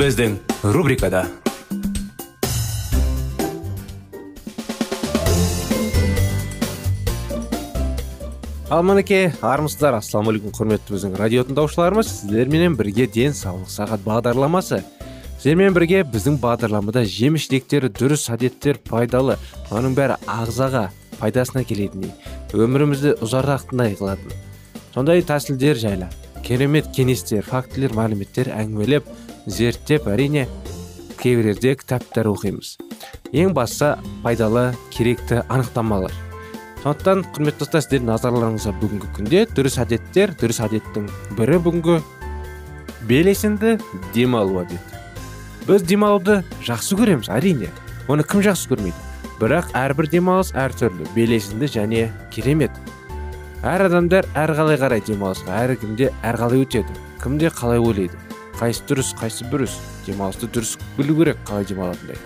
Біздің рубрикада ал мінекей армысыздар ассалаумағалейкум құрметті біздің радио тыңдаушыларымыз сіздерменен бірге денсаулық сағат бағдарламасы сіздермен бірге біздің бағдарламада жеміс жидектер дұрыс әдеттер пайдалы оның бәрі ағзаға пайдасына келетіндей өмірімізді ұзарақ тыңдай қылатын сондай тәсілдер жайлы керемет кеңестер фактілер мәліметтер әңгімелеп зерттеп әрине кейбіреуде кітаптар оқимыз. Ең бастысы пайдалы керекті анықтамалар. Сондықтан құрметті достар сіздердің назарларыңызға бүгінгі күнде дұрыс әдеттер дұрыс әдеттің бірі бүгінгі белсенді демалу әдеті. Біз демалуды жақсы көреміз әрине. Оны кім жақсы көрмейді? Бірақ әрбір демалыс әртүрлі белесінді және керемет. Әр адамдар әрқалай қарай демалысқа әркімде әрқалай өтеді кімде қалай ойлайды. Қайсысы дұрыс қайсысы бұрыс? Демалысты дұрыс білу керек қалай демалатындай.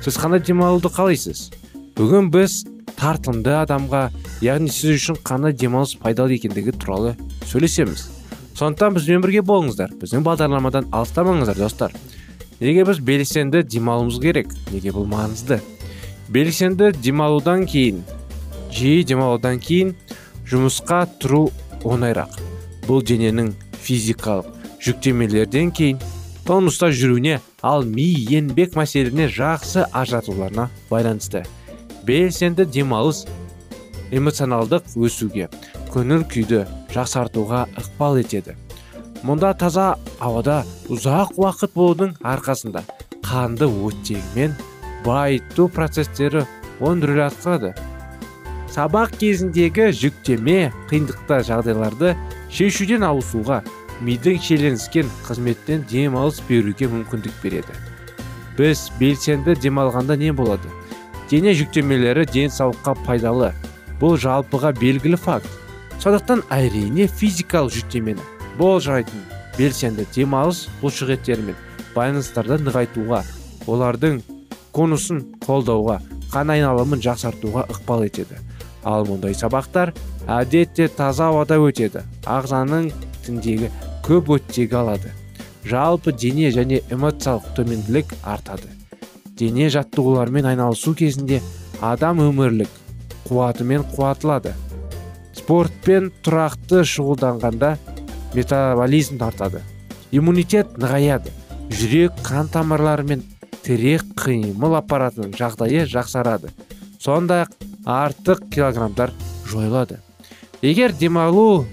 Сіз қандай демалуды қалайсыз? Бүгін біз тартымды адамға яғни сіз үшін қандай демалыс пайдалы екендігі туралы сөйлесеміз. Сондықтан бізбен бірге болыңыздар. Біздің бағдарламадан алыстамаңыздар достар. Неге біз белсенді демалуымыз керек? Неге бұл маңызды? Белсенді демалудан кейін жиі демалудан кейін жұмысқа тұру оңайырақ. Бұл дененің физикалық жүктемелерден кейін тонуста жүруіне ал ми еңбек мәселелеріне жақсы ажыратуларына байланысты белсенді демалыс эмоционалдық өсуге көңіл күйді жақсартуға ықпал етеді мұнда таза ауада ұзақ уақыт болудың арқасында қанды оттегімен байыту процестері оң рөл атқарады сабақ кезіндегі жүктеме қиындықта жағдайларды шешуден ауысуға мидың шиеленіскен қызметтен демалыс беруге мүмкіндік береді. Біз белсенді демалғанда не болады? Дене жүктемелері денсаулыққа пайдалы. Бұл жалпыға белгілі факт. Сондықтан әрине физикалық жүктемені болжайтын белсенді демалыс бұлшықеттермен байланыстарды нығайтуға олардың конусын қолдауға қан айналымын жақсартуға ықпал етеді. Ал мұндай сабақтар әдетте таза ауада өтеді. Ағзаның тіндегі көп оттегі алады. Жалпы дене және эмоциялық төменділік артады. Дене жаттығулармен айналысу кезінде адам өмірлік қуатымен қуатылады. Спортпен тұрақты шұғылданғанда метаболизм тартады. Иммунитет нығаяды. Жүрек қан тамырлары мен тірек қимыл аппаратының жағдайы жақсарады. Сондай ақ артық килограммдар жойылады. Егер демалу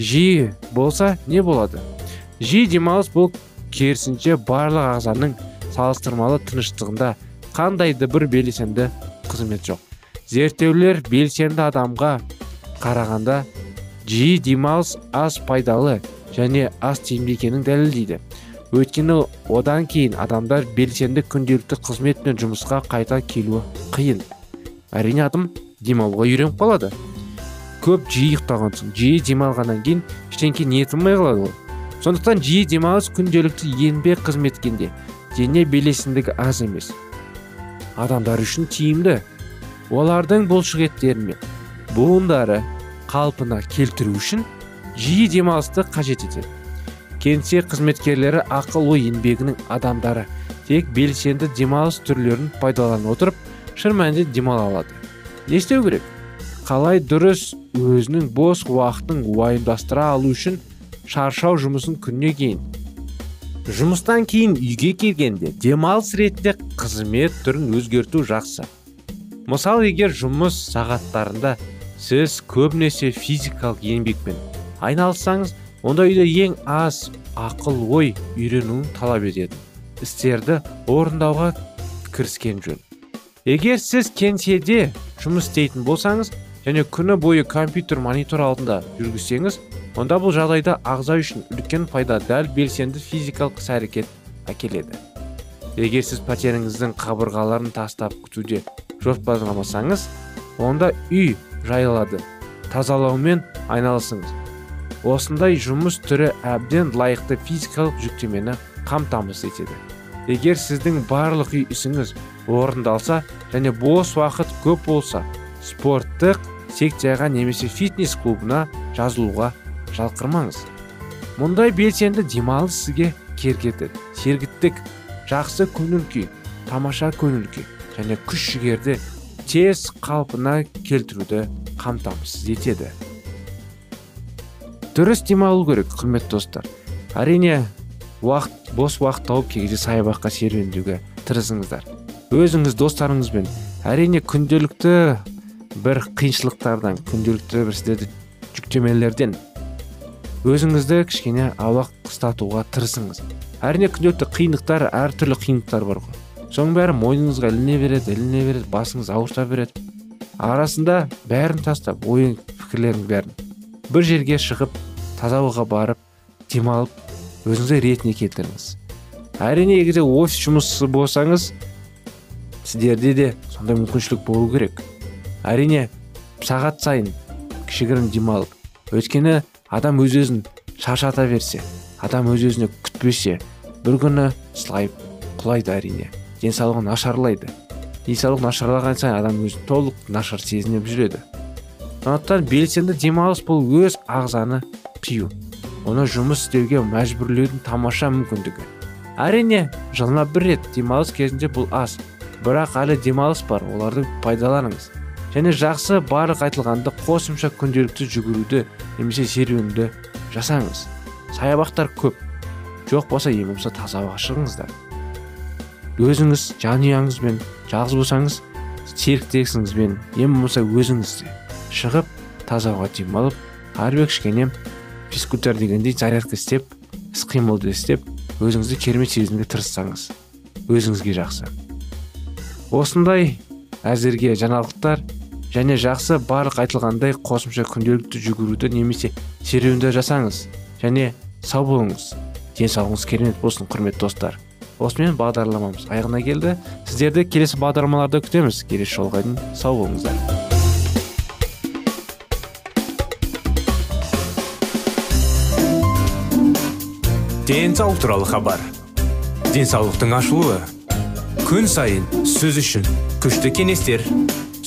жиі болса не болады? Жиі демалыс бұл керісінше барлық ағзаның салыстырмалы тыныштығында қандайды бір белсенді қызмет жоқ. Зерттеулер белсенді адамға қарағанда жиі демалыс аз пайдалы және аз тиімді екенін дәлелдейді. Өйткені одан кейін адамдар белсенді күнделікті қызмет пен жұмысқа қайта келуі қиын. Әрине адам демалуға үйреніп қалады. Көп жиі ұйықтаған соң жиі демалғаннан кейін ештеңке не тынбай қалады ғой. Сондықтан жиі демалыс күнделікті еңбек қызметкенде дене белесіндігі аз емес. Адамдар үшін тиімді. Олардың бұлшық еттері мен буындары қалпына келтіру үшін жиі демалысты қажет етеді. Кеңсе қызметкерлері ақыл ой еңбегінің адамдары тек белсенді демалыс түрлерін пайдалана отырып шын мәнінде демала алады. Не істеу керек? Қалай дұрыс өзінің бос уақытын уайымдастыра алу үшін шаршау жұмысын күннен кейін. Жұмыстан кейін үйге келгенде демалыс ретінде қызмет түрін өзгерту жақсы. Мысалы егер жұмыс сағаттарында сіз көбінесе физикалық еңбекпен айналыссаңыз онда үйде ең аз ақыл ой үйренуін талап етеді істерді орындауға кіріскен жөн. Егер сіз кеңседе жұмыс істейтін болсаңыз және күні бойы компьютер монитор алдында жүргізсеңіз онда бұл жағдайда ағза үшін үлкен пайда дәл белсенді физикалық іс әрекет әкеледі. Егер сіз пәтеріңіздің қабырғаларын тастап күтуде жоспарламасаңыз онда үй жайылады тазалаумен айналысыңыз. Осындай жұмыс түрі әбден лайықты физикалық жүктемені қамтамасыз етеді. Егер сіздің барлық үй ісіңіз орындалса және бос уақыт көп болса спорттық секцияға немесе фитнес клубына жазылуға жалқырмаңыз. Мұндай белсенді демалыс сізге кергетеді сергіттік жақсы көңіл күй тамаша көңіл күй және күш жігерді тез қалпына келтіруді қамтамасыз етеді. Дұрыс демалу керек құрметті достар. Әрине уақыт бос уақыт тауып кей кезде саябаққа серуендеуге тырысыңыздар. Өзіңіз достарыңызбен. Әрине күнделікті бір қиыншылықтардан күнделікті бір сіздерді жүктемелерден өзіңізді кішкене аулақ қыстатуға тырысыңыз. Әрине күнделікті қиындықтар әртүрлі қиындықтар бар ғой. Соның бәрі мойныңызға іліне береді іліне береді басыңыз ауырта береді. Арасында бәрін тастап ой пікірлерің бәрін бір жерге шығып таза ауаға барып демалып өзіңізді ретіне келтіріңіз. Әрине егер офис жұмысы болсаңыз сіздерде де сондай мүмкіншілік болу керек. Әрине сағат сайын кішігірім демалып өйткені адам өз өзін шаршата берсе адам өз өзіне күтпесе бір күні сылайып құлайды әрине денсаулығы нашарлайды. Денсаулық нашарлаған сайын адам өзін толық нашар сезініп жүреді. Сондықтан белсенді демалыс бұл өз ағзаны қию оны жұмыс істеуге мәжбүрлеудің тамаша мүмкіндігі. Әрине жылына бір рет демалыс кезінде бұл аз. Бірақ әлі демалыс бар оларды пайдаланыңыз. Және жақсы барлық айтылғанды қосымша күнделікті жүгіруді немесе серуенді жасаңыз. Саябақтар көп. Жоқ болса ең болмаса таза ауаға шығыңыздар. Өзіңіз жанұяңызбен жалғыз болсаңыз серіктесіңізбен ең болмаса өзіңізде шығып таза ауаға демалып әрбір кішкене физкультура дегендей зарядка істеп іс қимылды істеп өзіңізді керемет сезінуге тырыссаңыз өзіңізге жақсы. Осындай әзірге жаңалықтар және жақсы барлық айтылғандай қосымша күнделікті жүгіруді немесе серуенді жасаңыз және сау болыңыз. Денсаулығыңыз керемет болсын құрметті достар. Осымен бағдарламамыз аяғына келді. Сіздерді келесі бағдарламаларда күтеміз. Келесі жолға дейін сау болыңыздар. Денсаулық туралы хабар. Денсаулықтың ашылуы. Күн сайын сөз үшін күшті кеңестер.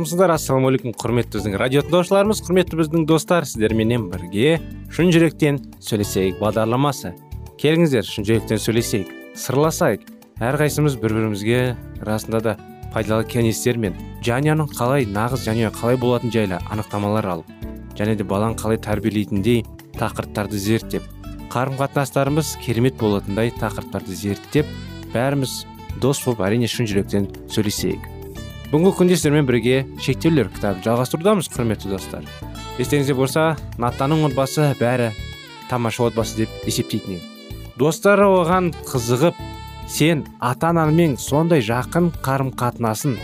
Армысыздар ассалаумағалейкум құрметті біздің радио тыңдаушыларымыз құрметті біздің достар сіздерменен бірге шын жүректен сөйлесейік бағдарламасы. Келіңіздер шын жүректен сөйлесейік сырласайық. Әрқайсымыз бір бірімізге расында да пайдалы кеңестер мен жанұяның қалай нағыз жанұя қалай болатын жайлы анықтамалар алып және де баланы қалай тәрбиелейтіндей тақырыптарды зерттеп қарым қатынастарымыз керемет болатындай тақырыптарды зерттеп бәріміз дос болып әрине шын жүректен сөйлесейік. Бүгінгі күнде сіздермен бірге шектеулер кітабын жалғастырудамыз құрметті достар естеріңізде болса натанның отбасы бәрі тамаша отбасы деп есептейтін еді достары оған қызығып сен ата анамен сондай жақын қарым қатынасын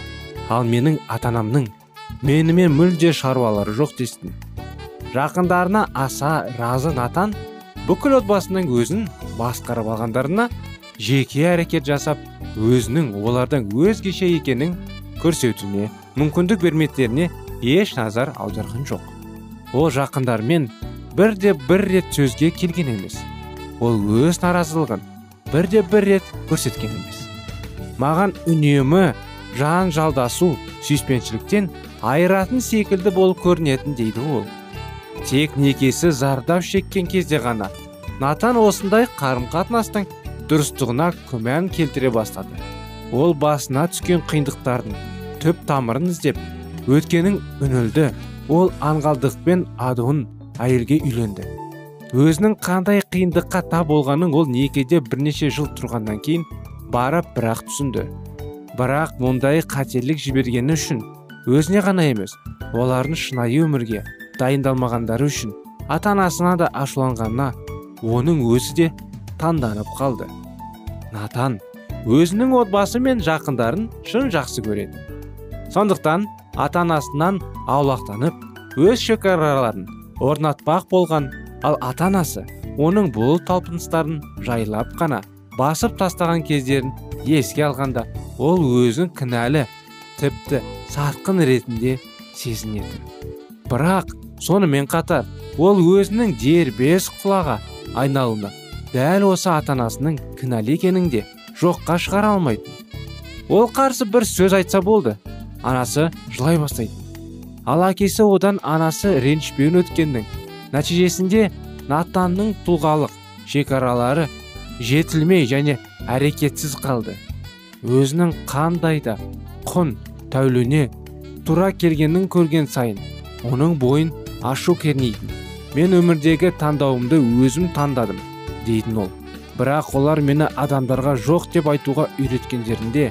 ал менің ата анамның менімен мүлде шаруалары жоқ дестін жақындарына аса разы натан бүкіл отбасының өзін басқарып алғандарына жеке әрекет жасап өзінің олардан өзгеше екенін көрсетуіне мүмкіндік бермектеріне еш назар аударған жоқ. Ол жақындармен бірде бір рет сөзге келген емес. Ол өз наразылығын бірде бір рет көрсеткен емес. Маған үнемі жан жалдасу сүйіспеншіліктен айыратын секілді болып көрінетін дейді ол. Тек некесі зардап шеккен кезде ғана натан осындай қарым қатынастың дұрыстығына күмән келтіре бастады. Ол басына түскен қиындықтардың түп тамырын іздеп өткенің үнілді ол аңғалдықпен адуын әйелге үйленді. Өзінің қандай қиындыққа тап болғанын ол некеде бірнеше жыл тұрғаннан кейін барып бірақ түсінді. Бірақ мұндай қателік жібергені үшін өзіне ғана емес олардың шынайы өмірге дайындалмағандары үшін ата анасына да ашуланғанына оның өзі де таңданып қалды. Натан өзінің отбасы мен жақындарын шын жақсы көреді. Сондықтан ата анасынан аулақтанып өз шекараларын орнатпақ болған ал ата анасы оның бұл талпыныстарын жайлап қана басып тастаған кездерін еске алғанда ол өзін кінәлі тіпті сатқын ретінде сезінеді. Бірақ сонымен қатар ол өзінің дербес құлаға айналуына дәл осы ата анасының кінәлі екенін де жоққа шығара алмайтын ол қарсы бір сөз айтса болды анасы жылай бастайтын ал әкесі одан анасы ренжіпеуін өткеннің. Нәтижесінде натанның тұлғалық шекаралары жетілмей және әрекетсіз қалды. Өзінің қандай да құн тәуліне тура келгенін көрген сайын оның бойын ашу кернейтін. Мен өмірдегі таңдауымды өзім таңдадым дейтін ол. Бірақ олар мені адамдарға жоқ деп айтуға үйреткендерінде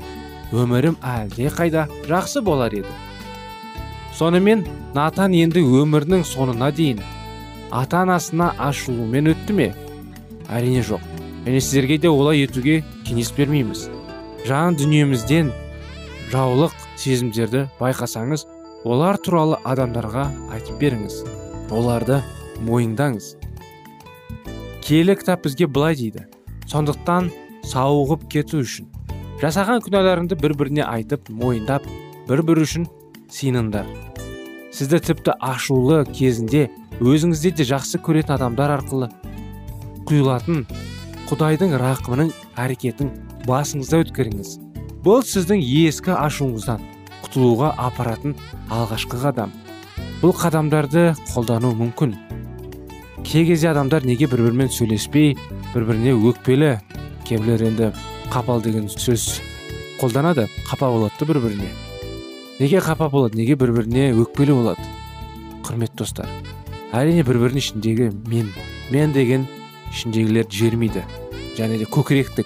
өмірім әлде қайда жақсы болар еді. Сонымен натан енді өмірінің соңына дейін ата анасына ашылумен өтті ме? Әрине жоқ. Және сіздерге де олай етуге кеңес бермейміз. Жан дүниемізден жаулық сезімдерді байқасаңыз олар туралы адамдарға айтып беріңіз. Оларды мойындаңыз. Киелі кітап бізге былай дейді. Сондықтан сауығып кету үшін. Жасаған күнәларыңды бір біріне айтып мойындап бір бірі үшін сыйыныңдар. Сізді тіпті ашулы кезінде өзіңізде де жақсы көретін адамдар арқылы құйылатын құдайдың рақымының әрекетін басыңызда өткеріңіз. Бұл сіздің ескі ашуыңыздан құтылуға апаратын алғашқы қадам. Бұл қадамдарды қолдану мүмкін. Кей кезде адамдар неге бір бірімен сөйлеспей бір біріне өкпелі кейбіреулер енді қапал деген сөз қолданады қапа болады да бір біріне неге қапа болады неге бір біріне өкпелі болады құрметті достар? Әрине бір бірінің ішіндегі мен мен деген ішіндегілерді жібермейді және де көкіректік.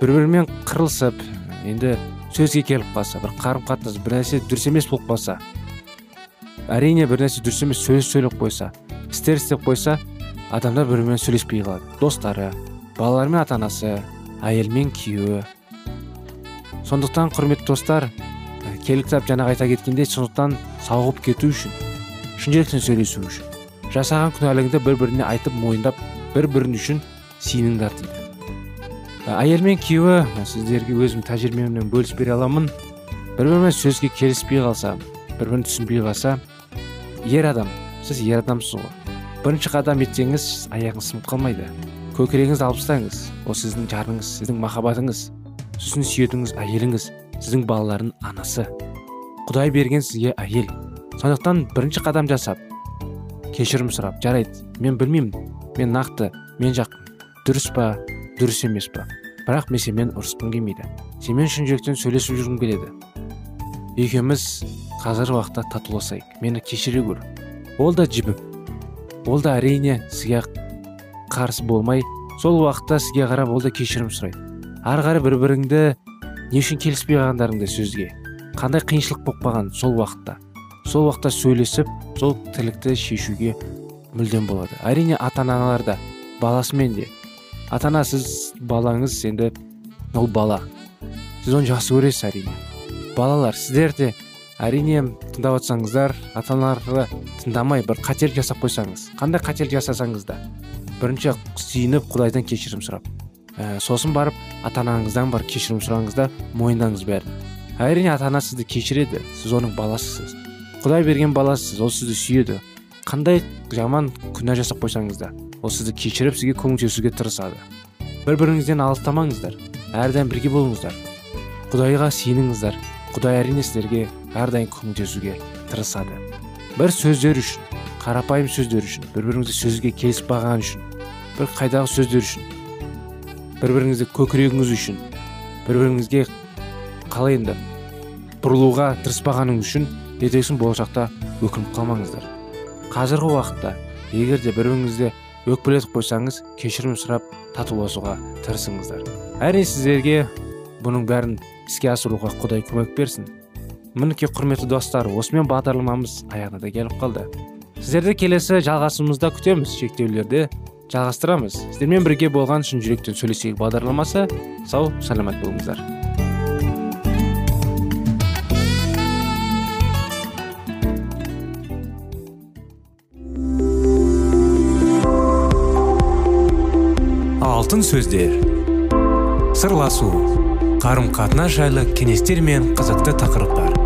Бір бірімен қырылысып енді сөзге келіп қалса бір қарым қатынас бір нәрсе дұрыс емес болып қалса әрине бір нәрсе дұрыс емес сөз сөйлеп қойса істер істеп қойса адамдар бір бірімен сөйлеспей қалады. Достары балалары мен ата анасы әйелі мен күйеуі. Сондықтан құрметті достар келі кітап жаңағы айта кеткендей сондықтан сауығып кету үшін шын жүректен сөйлесу үшін жасаған күнәлігіңді бір біріне айтып мойындап бір бірін үшін сеніңдер дейді. Әйел мен күйеуі сіздерге өзім тәжірибеммен бөлісіп бере аламын. Бір бірімен сөзге келіспей қалса бір бірін түсінбей қалса ер адам сіз ер адамсыз ғой. Бірінші қадам етсеңіз аяғыңыз сынып қалмайды. Көкірегіңізді алып тастаңыз. Ол сіздің жарыңыз сіздің махаббатыңыз сіздің сүйетіңіз әйеліңіз сіздің балалардың анасы. Құдай берген сізге әйел. Сондықтан бірінші қадам жасап кешірім сұрап жарайды мен білмеймін мен нақты мен жақ дұрыс па дұрыс емес па? Бірақ мен сенімен ұрысқым келмейді. Сенімен шын жүректен сөйлесіп жүргім келеді. Екеуміз қазіргі уақытта татуласайық. Мені кешіре көр ол да жібіп ол да әрине сізге қарсы болмай сол уақытта сізге қарап ол да кешірім сұрайды. Ары қарай бір біріңді не үшін келіспей қалғандарыңды сөзге. Қандай қиыншылық болып қалған сол уақытта. Сол уақытта сөйлесіп сол тірлікті шешуге мүлдем болады. Әрине ата аналар да баласымен де. Ата ана сіз балаңыз енді ол бала. Сіз оны жақсы көресіз әрине. Балалар сіздер де әрине тыңдап отырсаңыздар ата аналарды тыңдамай бір қателік жасап қойсаңыз қандай қателік жасасаңыз да бірінші сүйініп құдайдан кешірім сұрап ә, сосын барып ата анаңыздан бар кешірім сұраңыз да мойындаңыз бәрін. Әрине ата ана сізді кешіреді сіз оның баласысыз. Құдай берген баласыз ол сізді сүйеді. Қандай жаман күнә жасап қойсаңыз да ол сізді кешіріп сізге көмектесуге тырысады. Бір біріңізден алыстамаңыздар әрдайым бірге болыңыздар. Құдайға сеніңіздер. Құдай әрине сіздерге әрдайым көмектесуге тырысады. Бір сөздер үшін қарапайым сөздер үшін бір біріңізді сөзге келісіп қалған үшін бір қайдағы сөздер үшін бір біріңізді көкірегіңіз үшін бір біріңізге қалай енді бұрылуға тырыспағаныңыз үшін ертеңгісін болашақта өкініп қалмаңыздар. Қазіргі уақытта егер де бір біріңізді өкпелетіп қойсаңыз кешірім сұрап татуласуға тырысыңыздар. Әрине сіздерге бұның бәрін іске асыруға құдай көмек берсін. Мінекей құрметті достар осымен бағдарламамыз аяғына да келіп қалды. Сіздерді келесі жалғасымызда күтеміз шектеулерді жалғастырамыз. Сіздермен бірге болған шын жүректен сөйлесейік бағдарламасы. Сау саламат болыңыздар. Алтын сөздер. Сырласу. Қарым қатынас жайлы кеңестер мен қызықты тақырыптар.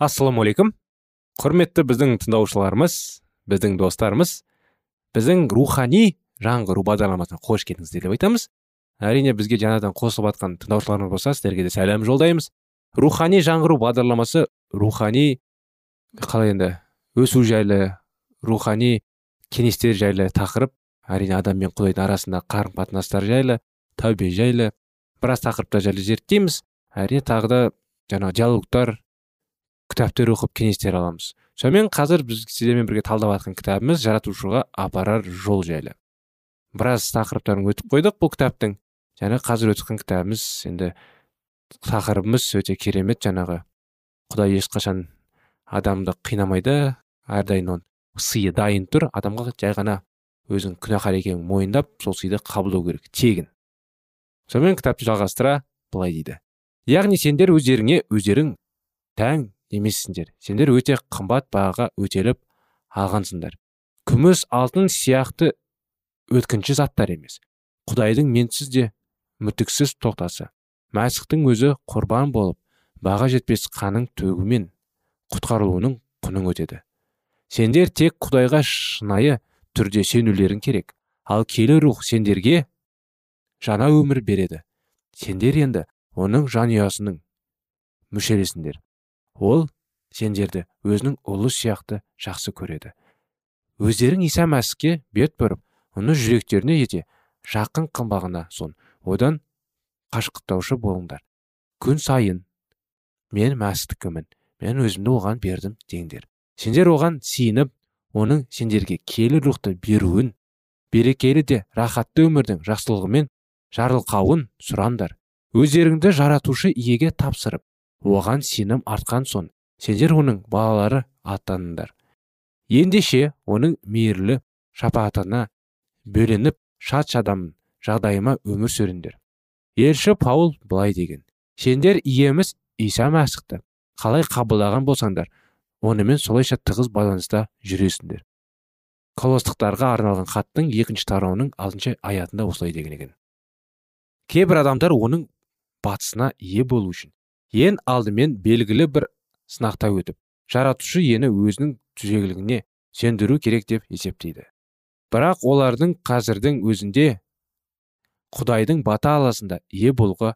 Ассалаумағалейкум құрметті біздің тыңдаушыларымыз біздің достарымыз біздің рухани жаңғыру бағдарламасына қош келдіңіздер деп айтамыз. Әрине бізге жаңадан қосылып жатқан тыңдаушыларымыз болса сіздерге де сәлем жолдаймыз. Рухани жаңғыру бағдарламасы рухани қалай енді өсу жайлы рухани кеңестер жайлы тақырып әрине адам мен құдайдың арасындағы қарым қатынастар жайлы тәубе жайлы біраз тақырыптар жайлы зерттейміз. Әрине тағы да жаңағы диалогтар кітаптар оқып кеңестер аламыз. Сонымен қазір біз сіздермен бірге талдап жатқан кітабымыз жаратушыға апарар жол жайлы. Біраз тақырыптарын өтіп қойдық бұл кітаптың. Және қазір өтіп жатқан кітабымыз енді тақырыбымыз өте керемет. Жаңағы құдай ешқашан адамды қинамайды әрдайым оның сыйы дайын тұр. Адамға жай ғана өзің күнәһар екенін мойындап сол сыйды қабылдау керек тегін. Сонымен кітапты жалғастыра былай дейді. Яғни сендер өздеріңе өздерің тәң емессіңдер сендер өте қымбат бағаға өтеліп алғансыңдар күміс алтын сияқты өткінші заттар емес. Құдайдың менсіз де мүтіксіз тоқтасы. Мәсіхтің өзі құрбан болып баға жетпес қаның төгумен құтқарылуының құның өтеді. Сендер тек құдайға шынайы түрде сенулерің керек. Ал келі рух сендерге жаңа өмір береді. Сендер енді оның жанұясының мүшелесіңдер ол сендерді өзінің ұлы сияқты жақсы көреді. Өздерің иса мәсіхке бет бұрып оны жүректеріне ете жақын қылмағына сон одан қашқықтаушы болыңдар. Күн сайын мен мәсіхтікімін мен өзімді оған бердім деңдер. Сендер оған сиініп оның сендерге келі рухты беруін берекелі де рахатты өмірдің жақсылығымен жарылқауын сұраңдар. Өздеріңді жаратушы иеге тапсырып оған сенім артқан соң сендер оның балалары атаныңдар. Ендеше оның мейірлі шапағатына бөленіп шат шадамын жағдайыма өмір сүріңдер. Елші паул былай деген сендер иеміз иса мәсіхті қалай қабылдаған болсаңдар онымен солайша тығыз байланыста жүресіңдер колостықтарға арналған хаттың екінші тарауының алтыншы аятында осылай деген екен. Кейбір адамдар оның батысына ие болу үшін ең алдымен белгілі бір сынақта өтіп жаратушы ені өзінің түзегілігіне сендіру керек деп есептейді. Бірақ олардың қазірдің өзінде құдайдың бата аласында ие болуға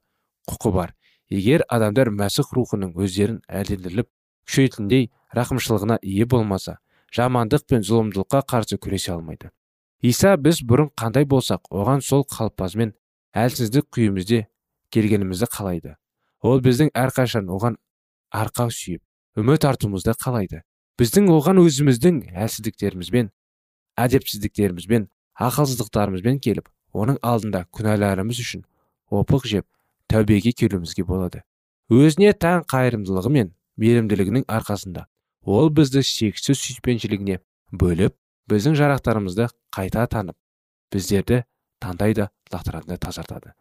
құқы бар. Егер адамдар мәсіх рухының өздерін әлдендіріліп күшейтіндей рақымшылығына ие болмаса жамандық пен зұлымдылыққа қарсы күресе алмайды. Иса біз бұрын қандай болсақ оған сол қалыппазбен әлсіздік күйімізде келгенімізді қалайды. Ол біздің әрқашан оған арқа сүйіп үміт артуымызды қалайды. Біздің оған өзіміздің әлсіздіктерімізбен әдепсіздіктерімізбен ақылсыздықтарымызбен келіп оның алдында күнәларымыз үшін опық жеп тәубеге келуімізге болады. Өзіне тән қайырымдылығы мен мейірімділігінің арқасында ол бізді шексіз сүйіспеншілігіне бөліп біздің жарақтарымызды қайта танып біздерді лақтырады тазартады.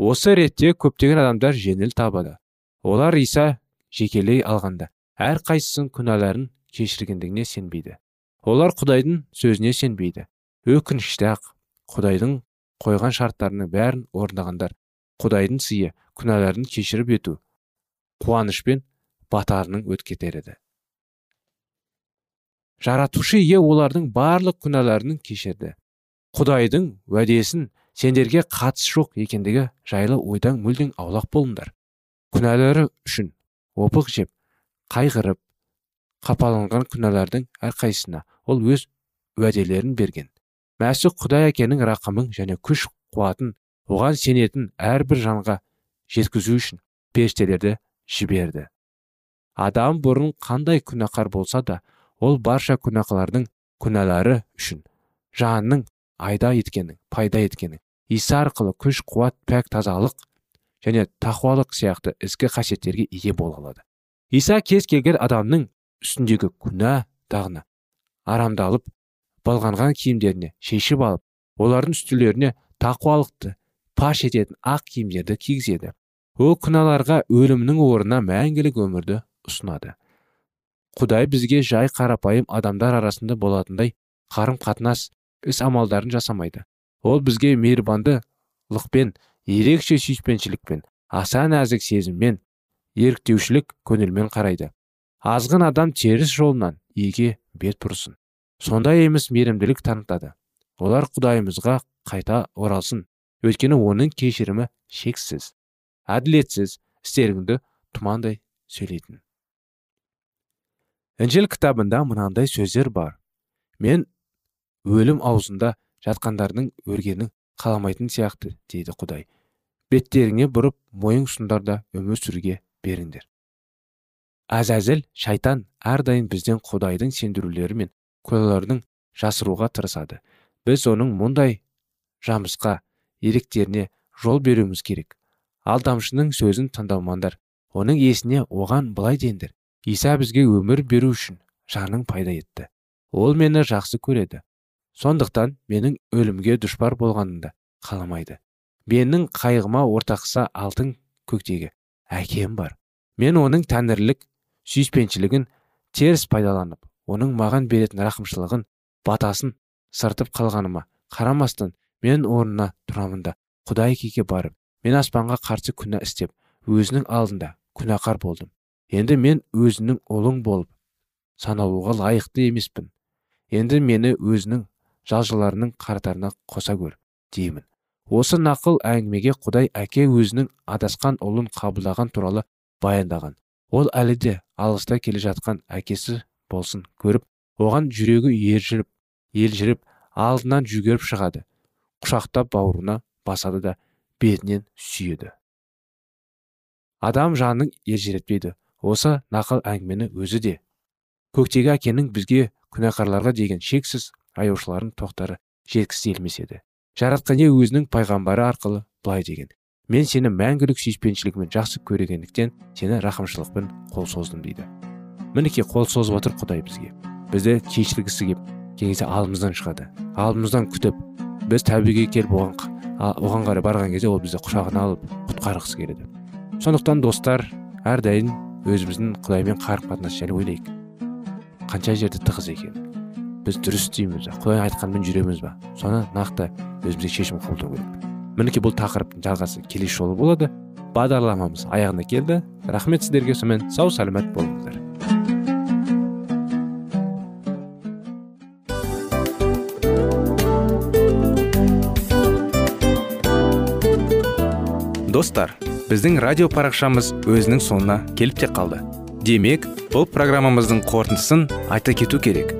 Осы ретте көптеген адамдар жеңіл табады. Олар иса жекелей алғанда әрқайсысын күнәларын кешіргендігіне сенбейді. Олар құдайдың сөзіне сенбейді. Өкінішті ақ құдайдың қойған шарттарының бәрін орындағандар құдайдың сыйы күнәларын кешіріп ету қуанышпен батарының еді. Жаратушы ие олардың барлық күнәларын кешірді. Құдайдың уәдесін сендерге қатысы жоқ екендігі жайлы ойдан мүлдем аулақ болыңдар. Күнәлары үшін опық жеп қайғырып қапаланған күнәлардың әрқайсысына ол өз уәделерін берген. Мәсіх құдай әкенің рақымын және күш қуатын оған сенетін әрбір жанға жеткізу үшін періштелерді жіберді. Адам бұрын қандай күнәқар болса да ол барша күнәқарлардың күнәлары үшін жанның айда еткенін пайда еткенін иса арқылы күш қуат пәк тазалық және тақуалық сияқты ізгі қасиеттерге ие бола алады. иса кез келген адамның үстіндегі күнә дағына арамдалып балғанған киімдеріне шешіп алып олардың үстілеріне тақуалықты паш ететін ақ киімдерді кигізеді. Ол күнәларға өлімнің орнына мәңгілік өмірді ұсынады. Құдай бізге жай қарапайым адамдар арасында болатындай қарым қатынас іс амалдарын жасамайды. Ол бізге мейірбандылықпен ерекше сүйіспеншілікпен аса нәзік сезіммен еріктеушілік көңілмен қарайды. Азғын адам теріс жолынан иеге бет бұрсын. Сондай емес мейірімділік танытады. Олар құдайымызға қайта оралсын. Өйткені оның кешірімі шексіз әділетсіз істеріңді тұмандай сөйлейтін. Інжіл кітабында мынандай сөздер бар. Мен өлім аузында жатқандардың өргенін қаламайтын сияқты дейді құдай. Беттеріңе бұрып мойын ұсындарда өмір сүруге беріңдер. Әзәзіл шайтан әрдайым бізден құдайдың сендірулері мен куәлардың жасыруға тырысады. Біз оның мұндай жамысқа еректеріне жол беруіміз керек. Алдамшының сөзін тыңдамаңдар оның есіне оған былай деңдер иса бізге өмір беру үшін жанын пайда етті. Ол мені жақсы көреді. Сондықтан менің өлімге дұшпар болғанымды қаламайды. Менің қайғыма ортақса алтын көктегі әкем бар. Мен оның тәңірлік сүйіспеншілігін теріс пайдаланып оның маған беретін рақымшылығын батасын сыртып қалғаныма қарамастан мен орнына тұрамын да құдай кеке барып мен аспанға қарсы күнә істеп өзінің алдында күнәқар болдым. Енді мен өзінің ұлың болып саналуға лайықты емеспін. Енді мені өзінің жалжыларының қатарына қоса көр деймін. Осы нақыл әңгімеге құдай әке өзінің адасқан ұлын қабылдаған туралы баяндаған. Ол әлі де алыста келе жатқан әкесі болсын көріп оған жүрегі ержіріп елжіріп алдынан жүгіріп шығады. Құшақтап бауырына басады да бетінен сүйеді. Адам жанын ержіретпейді осы нақыл әңгімені өзі де. Көктегі әкенің бізге күнәқарларға деген шексіз аяушыларын тоқтары жеткісі келмес еді жаратқан ие өзінің пайғамбары арқылы былай деген. Мен сені мәңгілік сүйіспеншілігімен жақсы көрегендіктен сені рақымшылықпен қол создым дейді. Мінекей қол созып отыр құдай бізге. Бізді кешіргісі кей кезде алдымыздан шығады. Алдымыздан күтіп біз тәубеге келіп оған оған қарай барған кезде ол бізді құшағына алып құтқарғысы келеді. Сондықтан достар әрдайым өзіміздің құдаймен қарым қатынас жайлы ойлайық. Қанша жерде тығыз екен. Біз дұрыс істейміз құдай айтқанмен жүреміз ба соны нақты өзімізге шешім қабылдау керек. Мінекей бұл тақырыптың жалғасы келесі жолы болады. Бағдарламамыз аяғына келді. Рахмет сіздерге сонымен сау сәлемет болыңыздар. Достар біздің радио парақшамыз өзінің соңына келіп те қалды. Демек бұл программамыздың қорытындысын айта кету керек.